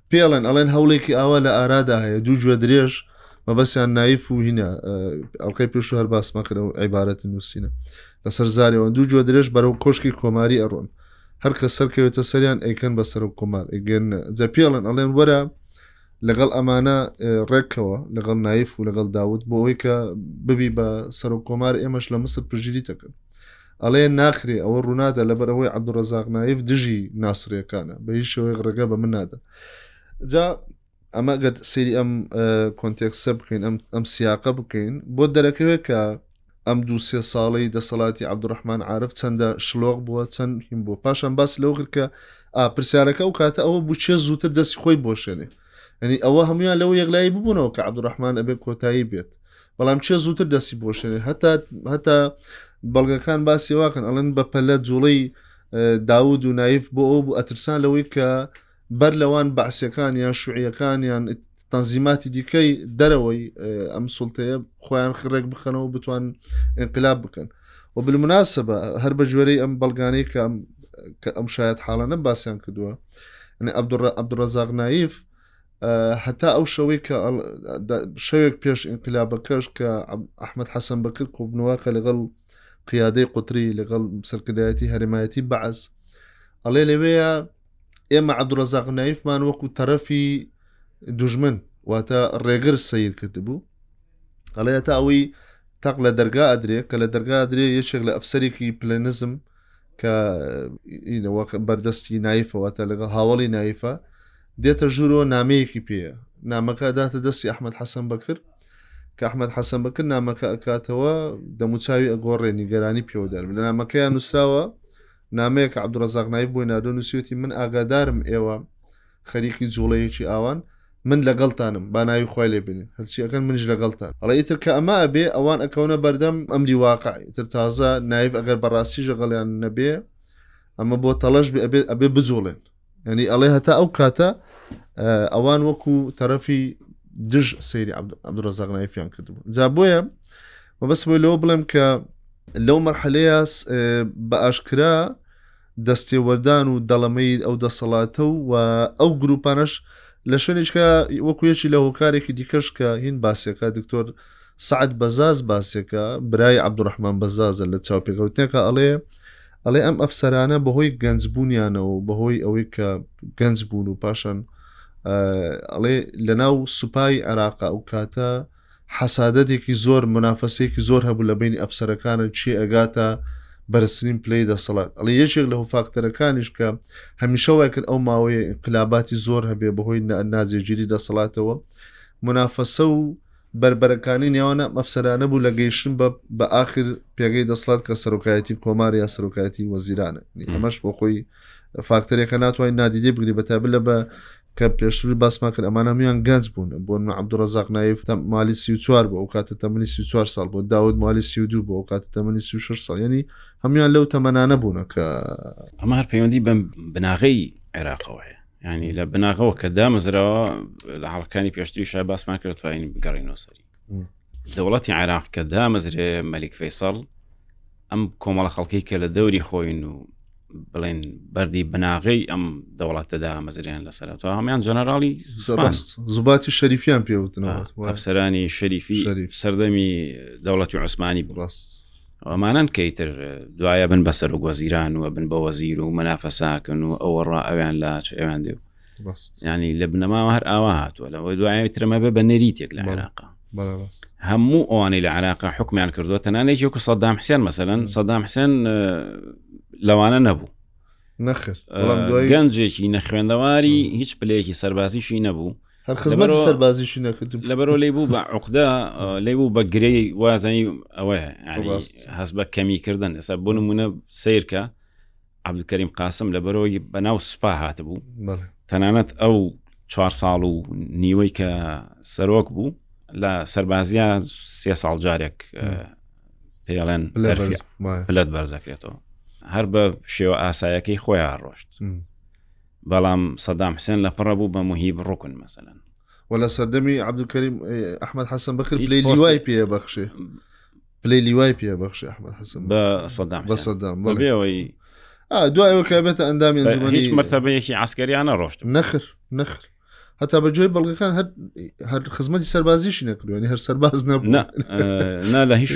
پێڵێن ئەڵێن هەوڵێکی ئاوا لە ئارادا هەیە دوو گوێ درێژ مەبەسیان نایف و هینە ئەڵلقەی پێش هەر باسمە کرە و عیبارەتی نووسینە لەسەر زارەوە دوو گوێ درێژ بەرەو کۆشکی کۆماری ئەڕۆن هەر کە سەرکەوێتە سەریان ئەیکەن بە سەر و کۆمار ئەگەن جە پێڵن ئەڵێن وەرە لەگەڵ ئەمانە ڕێکەوە لەگەڵ نایف و لەگەڵ داوت بۆ ئەوەی کە ببی بە سەر و کۆمار ئێمەش لە مسر پژیری دەکەن ئەڵێ ناخرێ ئەوە ڕوونادا لەبەر ئەوەی عبدڕزاق نایف دژی ناسرەکانە بە هیچ شێوەی ڕێگە بە من نادەن جا ئەمە گەر سری ئەم کۆنتێکسە بکەین ئەم سیاقە بکەین بۆ دەرەکەوێت کە ئەم دو سێ ساڵی دەسەڵاتی عبدڕحمان عاعرف چەندە شلۆق بووە چەند هیم بۆ پاشان باس لەو گرکە پرسیارەکە ئەو کاتە ئەوە بچێ زووتر دەستی خۆی بۆشێنێ ئەنی ئەوە هەمویان لەو یەکلایی ببوونەوە کە عبدڕحمان ئەبێ کۆتایی بێت بەڵام چێ زووتر دەستی بۆشێنێ هەتا هەتا بەڵگەکان باسیواکەن ئەڵەن بە پەلە جوڵی داود و نایف بۆ ئەو بوو ئەترسان لەوەی کە بەر لەوان بەعسیەکان یان شوعیەکان یان تەنزیماتی دیکەی دەرەوەی ئەم سلتەیە خۆیان خڕێک بخەنەوە بتوان انقلاب بکەن و بالمناسبە هەر بە جوێرەی ئەم بەڵگانەی کە ئەم شاید حاڵەنە باسییان کردووە عبدڕزاغ نایف هەتا ئەو شەوەی کە شەوێک پێش ئینقلابەکەش کە ئەحمد حەسەن بەکرد کۆبنەوەکە لەگەڵ قیادەی قوتری لەگەڵ سەرکردایەتی هەرمایەتی بەعز ئەڵێ لەوەیە ئێمە عبدڕزاغ نایفمان وەکو تەرەفی دژمن واتە ڕێگر سیر کرد بوو ئەڵێ تا ئەوەی تەق لە دەرگا ئەدرێ کە لە دەرگا درێ یەکێک لە ئەفسەرێکی پلەنزم کە وەک بەردەستی نایفەوەتە لەگەڵ هاوڵی نایفە دێتە ژوورۆ نامەیەکی پێ نامەکە داتە دەستی ئەحمد حەسەن بەکرد کە ئەحمد حەسەن بەکرد نامەکە ئەکاتەوە دەموچاوی ئەگۆڕێ نیگەرانی پێوە دەرم لە نامەکەیان نووسراوە نامەیە کە عبدڕزاق نایب بۆی نادۆ نووسێتی من ئاگادارم ئێوە خەریکی جوڵەیەکی ئاوان من لەگەڵتانم با ناوی خوای لێ بێنین هەرچی ئەکەن منیش لەگەڵتان ئەڵێ ئیتر کە ئەمە ئەبێ ئەوان ئەکەونە بەردەم ئەمری واقع ئیتر تازە نایف ئەگەر بەڕاستیش لەگەڵیان نەبێ ئەمە بۆ تەڵەش بێ ئەبێت ئەبێ بجوڵێن یعنی ئەڵێ هەتا ئەو کاتە ئەوان وەکو تەرەفی دژ سەیری عبدڕزاق نایفیان کردبوو جا بۆیە مەبەست بۆی لەوە بڵێم کە لەو مەرحەلەیە بە ئاشکرا دەستێوەردان و دەڵەمەیی ئەو دەسەڵاتە و و ئەو گروپانەش لە شوێنێکە وەکو یەکی لە هۆکارێکی دیکەش کە هین باسیەکە دکتۆر سعد بەزاز باسیەکە برای عبدڕحمان بەزازە لە چاوپێکەوتنێکە ئەڵێ ئەڵێ ئەم ئەفسەرانە بەهۆی گەنجبوونیانەوە بەهۆی ئەوەی کە گەنج بوون و پاشان ئەڵێ لە ناو سوپای عێراق ئەو کاتە حەسادەتێکی زۆر مونافەسەیەکی زۆر هەبوو لە بەینی ئەفسەرەکانن کێ ئەگاتە بەرزترین پلەی دەسەڵات ئەڵێ یەکێک لە هۆفاکتەرەکانیش کە هەمیشە وای کرد ئەو ماوەیە ئینقلاباتی زۆر هەبێ بەهۆی ناجێگیری دەسەڵاتەوە مونافەسە و بەربەرەکانی نێوانە ئەفسەرانە بوو لە گەیشتن بە بە ئاخر پێگەی دەسڵات کە سەرۆکایەتی کۆمار یا سەرۆکایەتی وەزیرانە ئەمەش بۆ خۆی فاکتەرێکە ناتوانین نادیدی بگری بە تابلە بە کە پێشتر باسمان کرد ئەمان هەموویان گەنج بوون، بۆ نموونە عەبدولرەزاق نایف تە مالی سی و چوار بوو، ئەو کاتە تەمەنی سی و چوار ساڵ بوو، داود مالی سی و دوو بوو، ئەو کاتە تەمەنی سی و شەش ساڵ، یانی هەموویان لەو تەمەنانە بوونە کە ئەمە هەر پەیوەندی بەم بناغەی عێراقەوە هەیە ینی لە بناغەوە کە دامەزراوە لە هەڵکانی پێشتری شای باسمان کرد توانین بگەڕینەوە سەری دەوڵەتی عێراق کە دامەزرێ مەلیک فەیسەڵ ئەم کۆمەڵە خەڵکی کە لە دەوری خۆین و بڵێن بەری بناغی ئەم دەوڵاتەدا مەزریان لەسەر تا هەمان جەنەراڵی زوباتی شەریفیان پێوتنەوەسەرانی شەریفی سەردەمی دەوڵەتی عوسمانی بڕاست ئەمانەن کەیتر دوایە بن بەسەر و گۆزیران و بن بە وەزیر و منافەساکەن و ئەوە ڕا ئەویان لاچ ئەویان دێ ینی لە بنەماوە هەر ئاوا هاتووە لە هۆی دوایە ترمە بێ بە نەریتێک لە عێراقا هەموو ئەوانەی لە عراقا حکمیان کردووە تەنانێک یکو سەدام حسێن مەسەن سەدام حسێن لەوانە نەبوو نەخر گەنجێکی نەخوێندەواری هیچ پلەیەکی سەربازیشی نەبوو هەر خزمەت سەربازیشی نەکردم لەبەرۆ لی بوو بە عقدا لی بوو بە گرەی وازانی ئەوەیە هەست بە کەمیکردن ئێستا بۆ نمونە سیرکە عبدکەریم قاسم لە بەرەوەی بەناو سوپا هاتبوو تەنانەت ئەو چوار ساڵ و نیوەی کە سەرۆک بوو لە سەربازیە سێ ساڵ جارێک پێڵێن پلەت بەرزەکرێتەوە هەر بە شێوە ئاسایەکەی خۆیان ڕۆشت بەڵام سەدام حسێن لە پڕە بوو بە مهیب ڕکن مەسەن وە لە سەردەمی عبدکەریم ئەحمد حەسەن بەکرد لێ لیوای پێ بەخشێ پلی لیوای پێ بەخشی ئەحمد حەسن بە سەدام بە سەدام بەڵێەوەی دوایەوە کابێتە ئەندامی ئەنجومەنی مرتبەیەکی عسکەریانە ڕۆشت نەخر نەخر هەتا بە جۆی بەڵگەکان هەر خزمەتی سەربازیشی نەکردوێنی هەر سەرباز نەبوو نا لە هیچ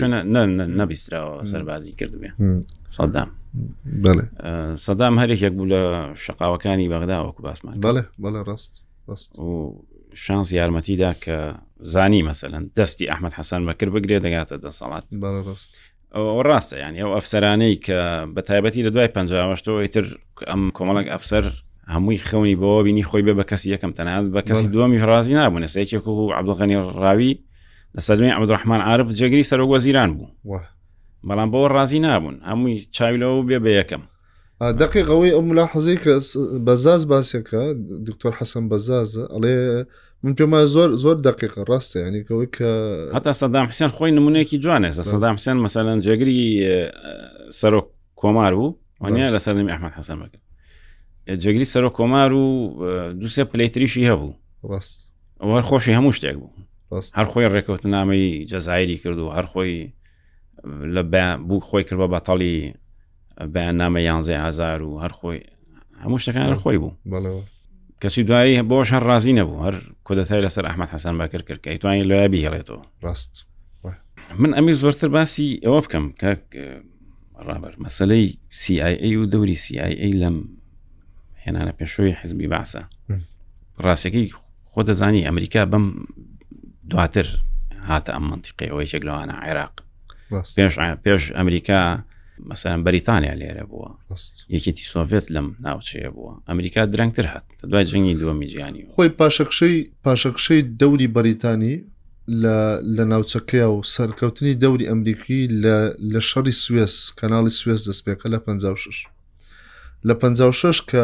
نەبیستراوە سەربازی کردبێ سەدام بەڵێ سەدام هەرێکێک بوو لە شقاوەکانی بەغدا وەکو باسمان بەڵێ بەڵێ ڕاست و شانس یارمەتیدا کە زانی مەسەن دەستی ئەحمد حەسەن بەکرد بگرێ دەگاتە دەسەڵات ئەو ڕاستە یان ئەو ئەفسەرانەی کە بە تایبەتی لە دوای پنجشتەوە ئیتر ئەم کۆمەڵک ئەفسەر هەمووی خەونی بەوە بینی خۆی بێ بە کەسی یەکەم تەنها بە کەسی دووەمیش ڕازی نابوون سێکێک و عبدغنی ڕاوی لە سەرمی عبدڕحمان عرف جێگری سەرۆک وەزیران بوو بەڵام بەوە ڕازی نابوون هەمووی چاویلەوە بێ بە یەکەم دقیق ئەوەی ئەو ملاحەزەی کە بەزاز باسێکە دکتۆر حەسەن بەزازە ئەڵێ من پێما زۆر زۆر دقیقە ڕاستە ینیکەوەی کە هەتا سەدام حسێن خۆی نمونێکی جوانێ سەدام حسێن مەسەەن جێگری سەرۆک کۆمار بوو وانیا لە سەرمی ئەحمد حەسەن بەکە جێگری سەرۆک کۆمار و دوسێ پلیتریشی هەبوو ڕاست ئەوە خۆشی هەموو شتێک بوو هەر خۆی ڕێکەوتنامەی جەزایری کرد و هەر خۆی بوو خۆی کرد بە بەتەڵی بەیاننامە یانزە هزار و هەر خۆی هەموو شتەکان خۆی بوو کەچی دوایی بۆش هەر ڕازی نەبوو هەر کودەتای لەسەر ئەحمد حەسەن بەکرد کرد کە توانانی لای بهێڵێتەوە ڕاست من ئەمی زۆرتر باسی ئەوە بکەم کە ڕابەر مەسلەی CIA و دەوری CIA لەم هێنانە پێشووی حزبی باسە ڕاستەکەی خۆ دەزانی ئەمریکا بەم دواتر هاتە ئەم منتیقی ئەوەی چێک لەوانە عێراق پێش پێش ئەمریکا مەسەرم بەریتانیا لێرە بووە یەکێتی سۆڤێت لەم ناوچەیە بووە ئەمریکا درەنگتر هات دوای جنگی دووەمی جیانی خۆی پاشەخشەی پاشەخشەی دەوری بەریتانی لە ناوچەکەیا و سەرکەوتنی دەوری ئەمریکی لە شەڕی سوێس کەناڵی سوێس دەستپێکە لە 56 لە 56 کە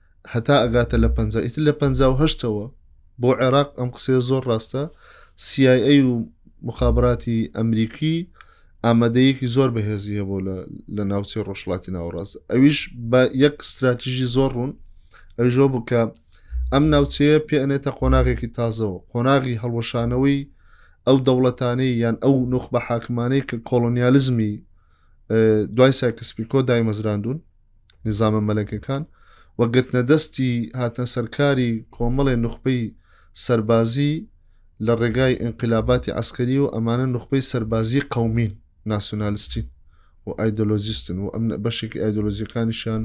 هەتا ئەگاتە لە پەنجا ئیتر لە پەنجا و هەشتەوە بۆ عێراق ئەم قسەیە زۆر ڕاستە CIA و مخابراتی ئەمریکی ئامادەیەکی زۆر بەهێزی هەبوو لە لە ناوچەی ڕۆژڵاتی ناوڕاست ئەویش بە یەک استراتیژی زۆر ڕوون ئەویژۆ بوو کە ئەم ناوچەیە پێنێتە قۆناغێکی تازەوە قۆناغی هەڵوەشانەوەی ئەو دەوڵەتانەی یان ئەو نوخ بە حاکمانەی کە کۆلۆنیالزمی دوای سایکسپیکۆ دایمەزراندون نیزامە مەلەکەکان و گرتنە دەستی هاتنە سەرکاری کۆمەڵێ نوخبەی سەربازی لە ڕێگای ئینقلاباتی عسکەری و ئەمانە نوخبەی سەربازی قەومین ناسیۆنالستین و ئایدۆلۆجیستن و ئەم بەشێکی ئایدۆلۆجیەکانیشان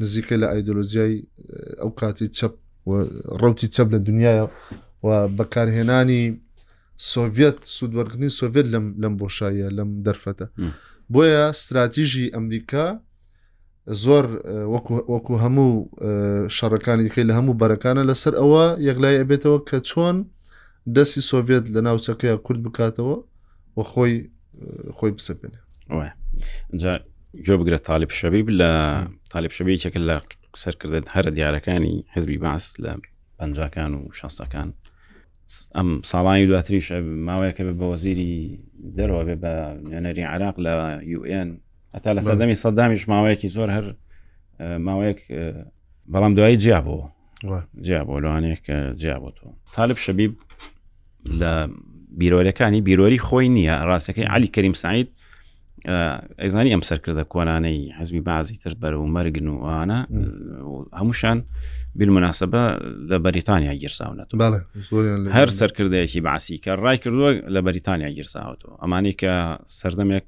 نزیکە لە ئایدۆلۆجیای ئەو کاتی چەپ و ڕوتی چەپ لە دنیاە و بەکارهێنانی سۆڤێت سوودوەرگنی سۆڤێت لەم لەم بۆشاییە لەم دەرفەتە بۆیە استراتیژی ئەمریکا زۆر وەکو هەموو شەڕەکانی دیکەی لە هەموو بەرەکانە لەسەر ئەوە یەکلای ئەبێتەوە کە چۆن دەستی سۆڤێت لە ناوچەکەی کورد بکاتەوە و خۆی خۆی بسەپێنێ جۆ بگرە تاالب شەبیب لە تاالب شەبی چەکە لە سەرکردێت هەرە دیارەکانی حزبی باس لە پەنجەکان و شەستەکان ئەم ساڵانی دواتریش ماوەیەکە بە وەزیری دەرەوە بێ بە نوێنەری عراق لە یوئێن ئەتا لە سەردەمی سەدامیش ماوەیەکی زۆر هەر ماوەیەک بەڵام دوایی جیا بۆ جیا بۆ لەوانەیە کە جیا بۆ تۆ تالب شەبیب لە بیرۆرەکانی بیرۆری خۆی نییە ڕاستەکەی علی کەریم سعید ئەزانی ئەم سەرکردە کۆنانەی حزبی بازی تر بەر و مەرگن و ئانا هەمووشان بالمناسبە لە بەریتانیا گیرساونەت هەر سەرکردەیەکی باسی کە ڕای کردووە لە بەریتانیا گیرساوەەوە ئەمانی کە سەردەمێک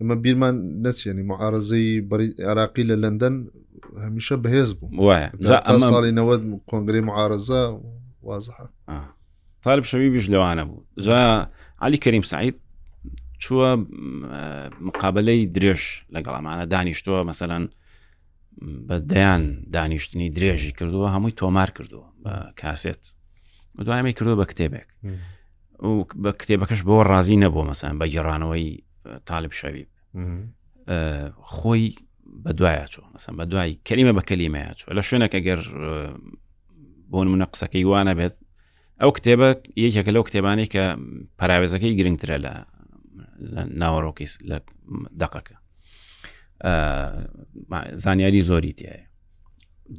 ئمە بیرمان نەچێنی معارزەی عراقی لە لەندەن هەمیشە بەهێز بوو ساڵی نەوە کۆنگری معارزە وازحە تالب شەوی بیش لەوانە بوو جا علی کەریم سعید چووە مقابلەی درێژ لەگەڵ ئەمانە دانیشتووە مەسەەن بە دەیان دانیشتنی درێژی کردووە هەمووی تۆمار کردووە بە کاسێت دوایمەی کردو بە کتێبێک و بە کتێبەکەش بۆ ڕازی نەبوو مەسان بە گێڕانەوەی تاالب شەویب خۆی بە دوایە چۆ مەسم بە دوای کەلیمە بە کەلیمەیە چۆ لە شوێنەکە گەر بۆ منە قسەکەی وانە بێت ئەو کتێبە یەکێکە لەو کتێبانی کە پراوێزەکەی گرنگترە لە ناوەڕۆکی لە دقەکە زانیاری زۆری تایە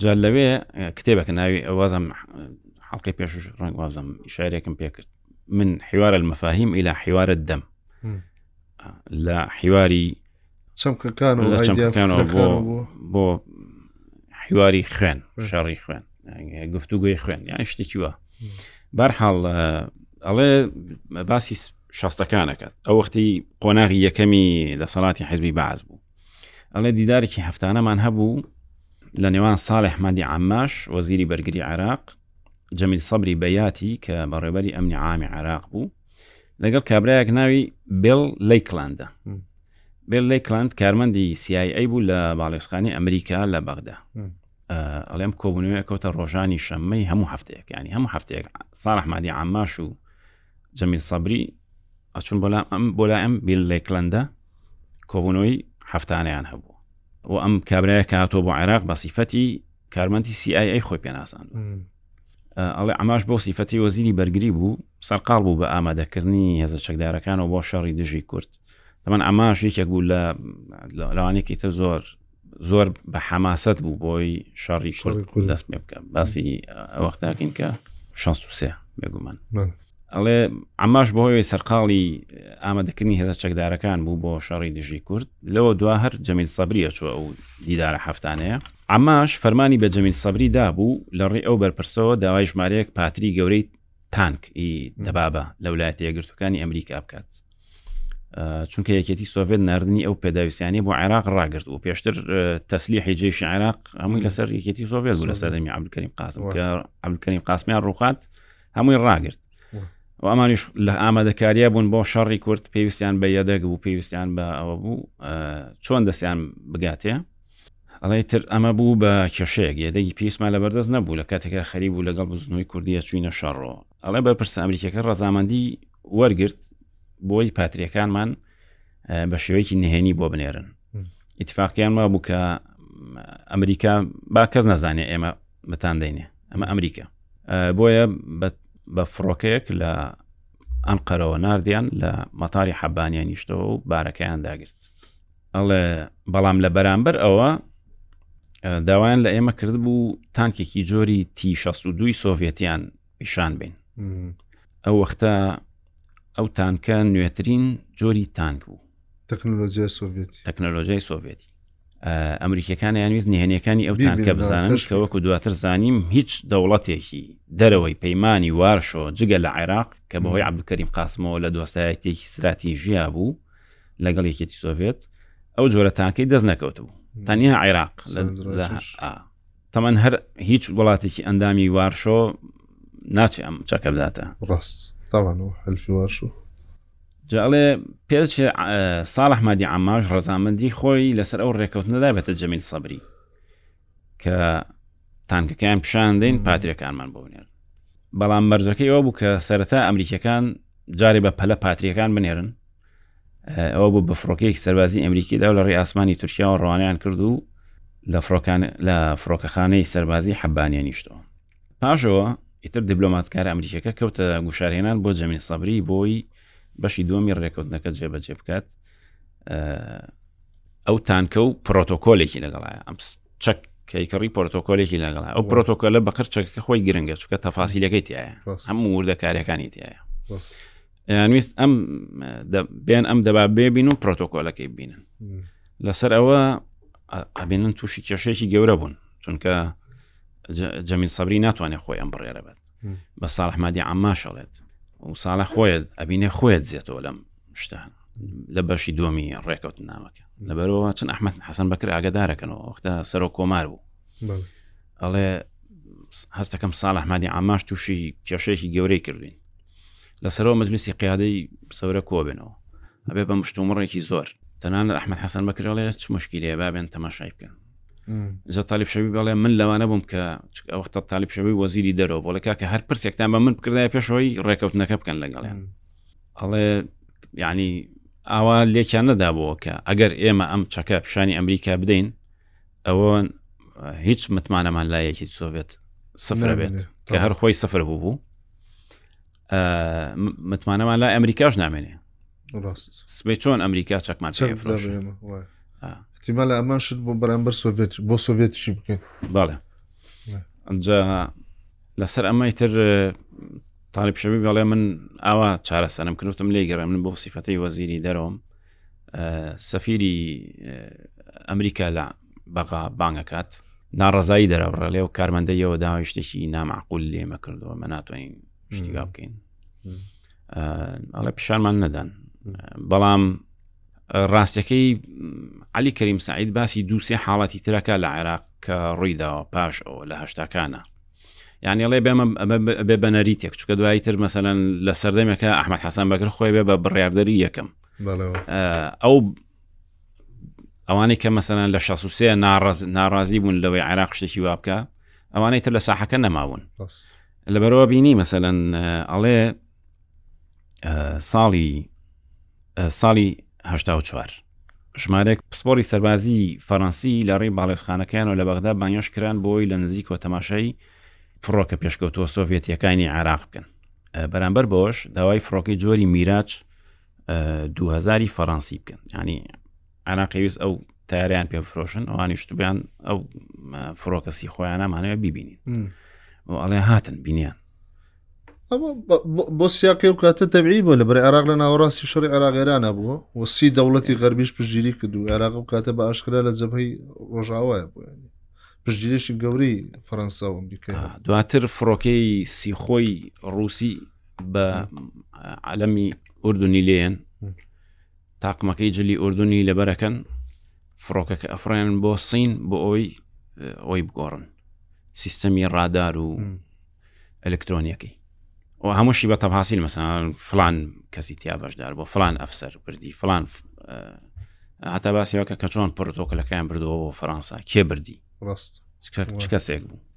جا لەوێ کتێبەکە ناوی ئەوازم حڵقی پێش ڕنگ وازم شارێکم پێکرد من حیوارە المەفاهیم ئیلا حیوارە دەم لە حیواری چەمکەکان و چەمکەکانەوە بۆ بۆ حیواری خوێن شەڕی خوێن گفتوگوی خوێن یان شتێکی وە بەرحاڵ ئەڵێ باسی شەستەکانەکەت ئەو وەختی قۆناغی یەکەمی لە سەڵاتی حزبی باز بوو ئەڵێ دیدارێکی هەفتانەمان هەبوو لە نێوان ساڵح مادی عماش وەزیری بەرگری عراق جەمیل سەبری بەیاتی کە بەڕێبەری ئەمنی عامی عراق بوو لەگەڵ کابراایەک ناوی بێڵ لیکلاندە بێل لیکلاند کارمەندی سیایی ئەی بوو لە باڵێسخانی ئەمریکا لە بەغدا ئەڵێم کۆبوونەوەکەوتە ڕۆژانی شەممەی هەموو هەفتەیەک ینی هەموو هەفتەیەک ساڵحمادی ئاماش و جەمیل سەبری، ئەچوون بۆ لام ئەم بۆ لایم بیل لێکلەندە کۆبوونەوەی هەفتانیان هەبوو و ئەم کابراە کاتۆ بۆ عێراق بە سیفەتی کارمەندی CIA خۆی پێناسان ئەڵێ ئەماش بۆ سیفەتی وەزیری بەرگری بوو سەرقال بوو بە ئامادەکردنی هێزە چەکدارەکانەوە بۆ شەڕی دژی کورت دەمەن ئەماش یەکێک بوو لە لەوانێکی تر زۆر زۆر بە حەماست بوو بۆی شەڕی کورد دەست پێ بکە باسی ئەوەختاکەین کە 16 بێگومان ئەڵێ ئەماش بۆی سەرقاڵی ئامادەکردنی هێزە چەکدارەکان بوو بۆ شەڕی دژی کورد لەوە دوا هەر جەمیل سەبریە چوە ئەو دیدارە هەفتانەیە ئەماش فەرمانی بە جەمیل سەبری دابوو لە ڕێ ئەو بەرپرسەوە داوای ژمارەیەک پاتری گەورەی تانک ئی دەبابە لە ولایەتە یەگرتوەکانی ئەمریکا بکات چونکە یەکێتی سۆڤێت نردنی ئەو پێداویستانی بۆ عێراق ڕاگررت و پێشتر تەسلیحی جێشی عێراق هەمووی لەسەر یەکێتی سۆڤێت بوو لە سەردەمی عبلکەریم قاسم عبلکەریم قاسمیان ڕوخات هەمووی ڕاگررت و ئەمانیش لە ئامادەکاریە بوون بۆ شەڕی کورد پێویستیان بە یەدەگ بوو پێویستیان بە ئەوە بوو چۆن دەستیان بگاتێ ئەڵی تر ئەمە بوو بە کێشەیەک یەدەگی پێویستمان لە بەردەست نەبوو لە کاتێکە خەری بوو لەگەڵ بزنەوەی کوردیە چوینە شەڕۆ ئەڵێ بەرپرسە ئەمریکەکە ڕزامەندی وەرگرت بۆی پاتریەکانمان بە شێوەیەکی نهێنی بۆ بنێرن ئیتفاقیان وا بوو کە ئەمریکا با کەس نەزانێ ئێمە بەتان دەینێ ئەمە ئەمریکا بۆیە بە فڕۆکەیەک لە ئەم قەرەوە نردیان لە مەتاری حەبانیا نیشتەوە و بارەکەیان داگرت ئەڵێ بەڵام لە بەرامبەر ئەوە داوایان لە ئێمە کرد بوو تانکێکی جۆری تی 16 دوی سۆڤێتیان پیشان بین ئەو وەختە ئەو تانکە نوێترین جۆری تانک بوو تەکنۆلۆژیای سۆڤێتی تەکنۆلۆژیای سۆڤێتی ئەمریکەکان یانویست نهێنەکانی ئەو تانکە بزانن کە وەکو دواتر زانیم هیچ دەوڵەتێکی دەرەوەی پەیمانانی وارشۆ جگە لە عێراق کە بەهۆی عبدکەریم قاسمەوە لە دۆستایەتێکی استراتیژیا بوو لەگەڵ یەکێتی سۆڤێت ئەو جۆرە تانکەی دەست نەکەوتبوو تەنیا عێراق تەمان هەر هیچ وڵاتێکی ئەندامی وارشۆ ناچێ ئەم چەکە بداتە ڕاست تاوانەوە هەلفی وارشۆ جاڵێ پێچ ساڵح مادی ئاماژ ڕزامەندی خۆی لەسەر ئەو ڕێکەوتنەدا بەتە جەمیل سەبری کە تانکەکەیان پیشان دەین پاترەکانمان بۆنێن بەڵام مەرجەکەی ئەو بوو کە سەرەتا ئەمریکەکان جارێ بە پەلە پاتریەکان بنێرن ئەوە بۆ بە فڕۆکەیەکی سەربازی ئەمریکیدا و لە ڕێ ئاسمانی تورکیاوە ڕوانیان کرد و لە فڕۆکان لە فڕۆکەخانەی سەربازی حەبانە نیشتەوە پاشەوە ئیتر دیبلۆماتکار ئەمریکەکە کەوتە گوشارێنان بۆ جەمین سەبری بۆی بەشی دووەمی ڕێکوتنەکە جێبەجێ بکات ئەو تانکە و پرۆتۆکۆلێکی لەگەڵایە ئەم چەک کەیکڕی پرۆتۆکۆلێکی لەگەڵا ئەو پرۆتۆکۆلە بە قەرچەکە خۆی گرنگە چکە تەفاسیلەکەی تایە هەموو وردەکارەکانی تایە یانویست ئەم بێن ئەم دەبا بێبین و پرۆتۆکۆلەکەی بینن لەسەر ئەوە ئەبینن تووشی کێشێکی گەورە بوون چونکە جەمیل سەبری ناتوانێت خۆی ئەم بڕێرە بێت بە ساڵحمادی ئاماشەڵێت و ساڵە خۆیت ئەبینێ خۆیت زیێتەوە لەم شتان لە بەشی دومی ڕێکەوت نامەکە لەبەرەوە چون ئەحمد حەسەن بەکر ئاگدارەکەنەوە وەختە سەرۆ کۆمار بوو ئەڵێ هەستەکەم ساڵ ئەحمادی ئاماش تووشی کێشەیەکی گەورەی کردوین لە سەرەوە مەجلسی قیادەی سەورە کۆبێنەوە ئەبێ بە مشتومڕێکی زۆر تەنان لە ئەحمە حەسەن بەکرێڵێ چ مشکلێ بابێن تەماشای بکەن زە تاالب شەوی بەڵێ من لەوانە بووم کە ئەوختە تاالب شەوی وەزیری دەرەوە بۆ لە کاکە هەر پرسێکتان بە من بکردای پێشەوەی ڕێکەوتنەکە بکەن لەگەڵیان ئەڵێ یعنی ئاوا لێکیان نەدابووە کە ئەگەر ئێمە ئەم چەکە پیشانی ئەمریکا بدەین ئەوە هیچ متمانەمان لا یەکی سۆڤێت سفر بێت کە هەر خۆی سفر بوو بوو متمانەمان لای ئەمریکاش نامێنێ سبەی چۆن ئەمریکا چەکمان احتیمال ئەمان شت بۆ بەرامبەر سۆڤێت بۆ سۆڤێتشی بکەین باڵێ ئەجا لەسەر ئەمەی تر تاالب شەوی بەڵێ من ئاوا چارەسەرم کردوتم لێ گەڕێ من بۆ سیفەتی وەزیری دەرەوەم سەفیری ئەمریکا لە بەغا بانگەکات ناڕزایی دەرەڕێڵێ و کارمەندەیەوە داوای شتێکی نامعقول لێمە کردەوە مە ناتوانین شتیگا بکەین ئەڵە پیشارمان نەدەن بەڵام ڕاستەکەی علی کەریم سعید باسی دووسێ حاڵەتی ترەکە لە عێراق کە ڕوویداوە پاش ئەوە لە هەشتاکانە یانیڵێ بێمە بێ بەنەریتێک چکە دوایی تر مەسەەن لە سەردەمێکە ئەحمد حەسان بەکر خۆی بێ بە بڕاردەری یەکەم ئەو ئەوانەی کە مەسەن لە 16 ناڕز ناڕازی بوون لەوەی عراق شتێکی وا بکە ئەوانەی تر لە ساحەکە نەماون لە بەرەوە بینی مەسەەن ئەڵێ ساڵی ساڵی هشتا چوار ژمارێک پسپۆری سەربازی فەڕەنسی لە ڕێی باڵێزخانەکەیان و لە بەغدا بانیۆش کران بۆی لە نزیکەوە تەماشای فڕۆکە پێشکەوتوە سۆڤێتیەکانی عراق بکەن بەرامبەر بۆش داوای فڕۆکی جۆری میراج دوهزاری فەڕەنسی بکەن ینی ئەنا قەویست ئەو تاریان پێ فرۆشن ئەوانیشتبیان ئەو فڕۆکەسی خۆیان نامانەوە ببینین و ئەڵێ هاتن بینیان بۆ سیاقی و کاتە تەبیی بۆ لە بەر عراق لە ناوەڕاستی شەڕی عراقێرانە بووە و سی دەوڵەتی غەربیش پشتگیری کردو عێراق و کاتە بە ئاشکرا لە جەبهی ڕۆژاوایە بوو پشتگیرێکی گەورەی فەەنسا و ئەمریکا دواتر فڕۆکەی سیخۆی ڕوسی بە عالەمی ئوردنی لێن تاقمەکەی جلی ئوردنی لەبەرەکەن فڕۆکەکە ئەفرێن بۆ سین بۆ ئەوی ئەوی بگۆڕن سیستەمی ڕادار و ئەلکترۆنیەکەی و هەمووشی بە تەباسیل مەسان فلان کەسی تیا بەشدار بۆ فلان ئەفسەر بردی فلان هەتا باسیەوە کە کە چۆن پرۆتۆکلەکەیان بردەوە بۆ فەەنسا کێ بردی ڕاست کەسێک بوو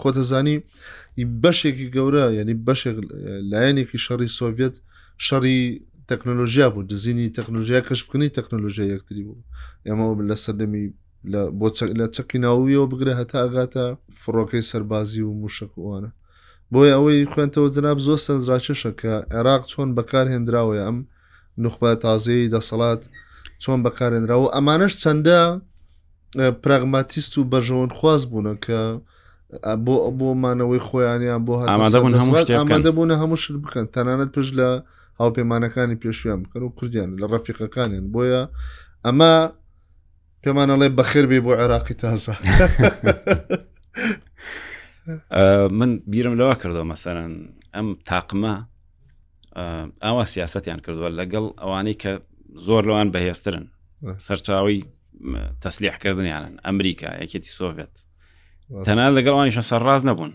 خۆ دەزانی بەشێکی گەورە ینی بەشێک لایەنێکی شەڕی سۆڤێت شەڕی تەکنۆلۆژیا بوو دزینی تەکنۆلژیا کەشبکردنی تەکنۆلژیا یەکتری بوو ئێمە لە سەردەمی بۆ لە چەکی ناویەوە بگرە هەتا ئەگاتە فڕۆکەی سەربازی و موشکوانە بۆی ئەوەی خوێنتەوە جناب زۆر سەنجراکێشە کە عێراق چۆن بەکارهێنراوە ئەم نخبە تازەی دەسەڵات چۆن بەکارێنراوە ئەمانش چەندە پراغماتیست و بەرژەوەند خواز بوونە کە بۆ بۆ مانەوەی خۆیانیان بۆ ئامادەبوون هەموو شت بکەن تەنانەت پشت لە هاوپەیمانەکانی پێشویان بکەن و کوردیان لە ڕەفیقەکانیان بۆیە ئەمە پێمانەڵێ بەخێر بێ بۆ عێراقی تازە من بیرم لەوە کردەوە مەسەرەن ئەم تاقمە ئاوا سیاستیان کردووە لەگەڵ ئەوانەی کە زۆر لەوان بەهێزترن سەرچاوی تەسلیحکردنیانن ئەمریکا یەکێتی سۆڤێت تەنان لەگەڵوانیشە سەرڕاز نەبوون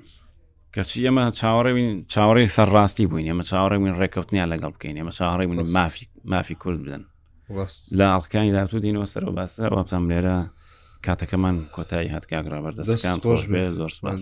کەچی ئەمە چاوەڕێوین چاوەڕێ سەرڕاستی بووین ئەمە چاوەڕێوین ڕێککەوتنیان لەگەڵ بکەین ئەمە چاوەڕێ بوون مافی مافی کورد بدەن لە ئەڵلقانی دااتوو دینەوە سەرەوە باسە وابزانام لێرە کاتەکەمان کۆتایی هاتکگرا بەردەستەکان خۆش بێ زۆر سپاس.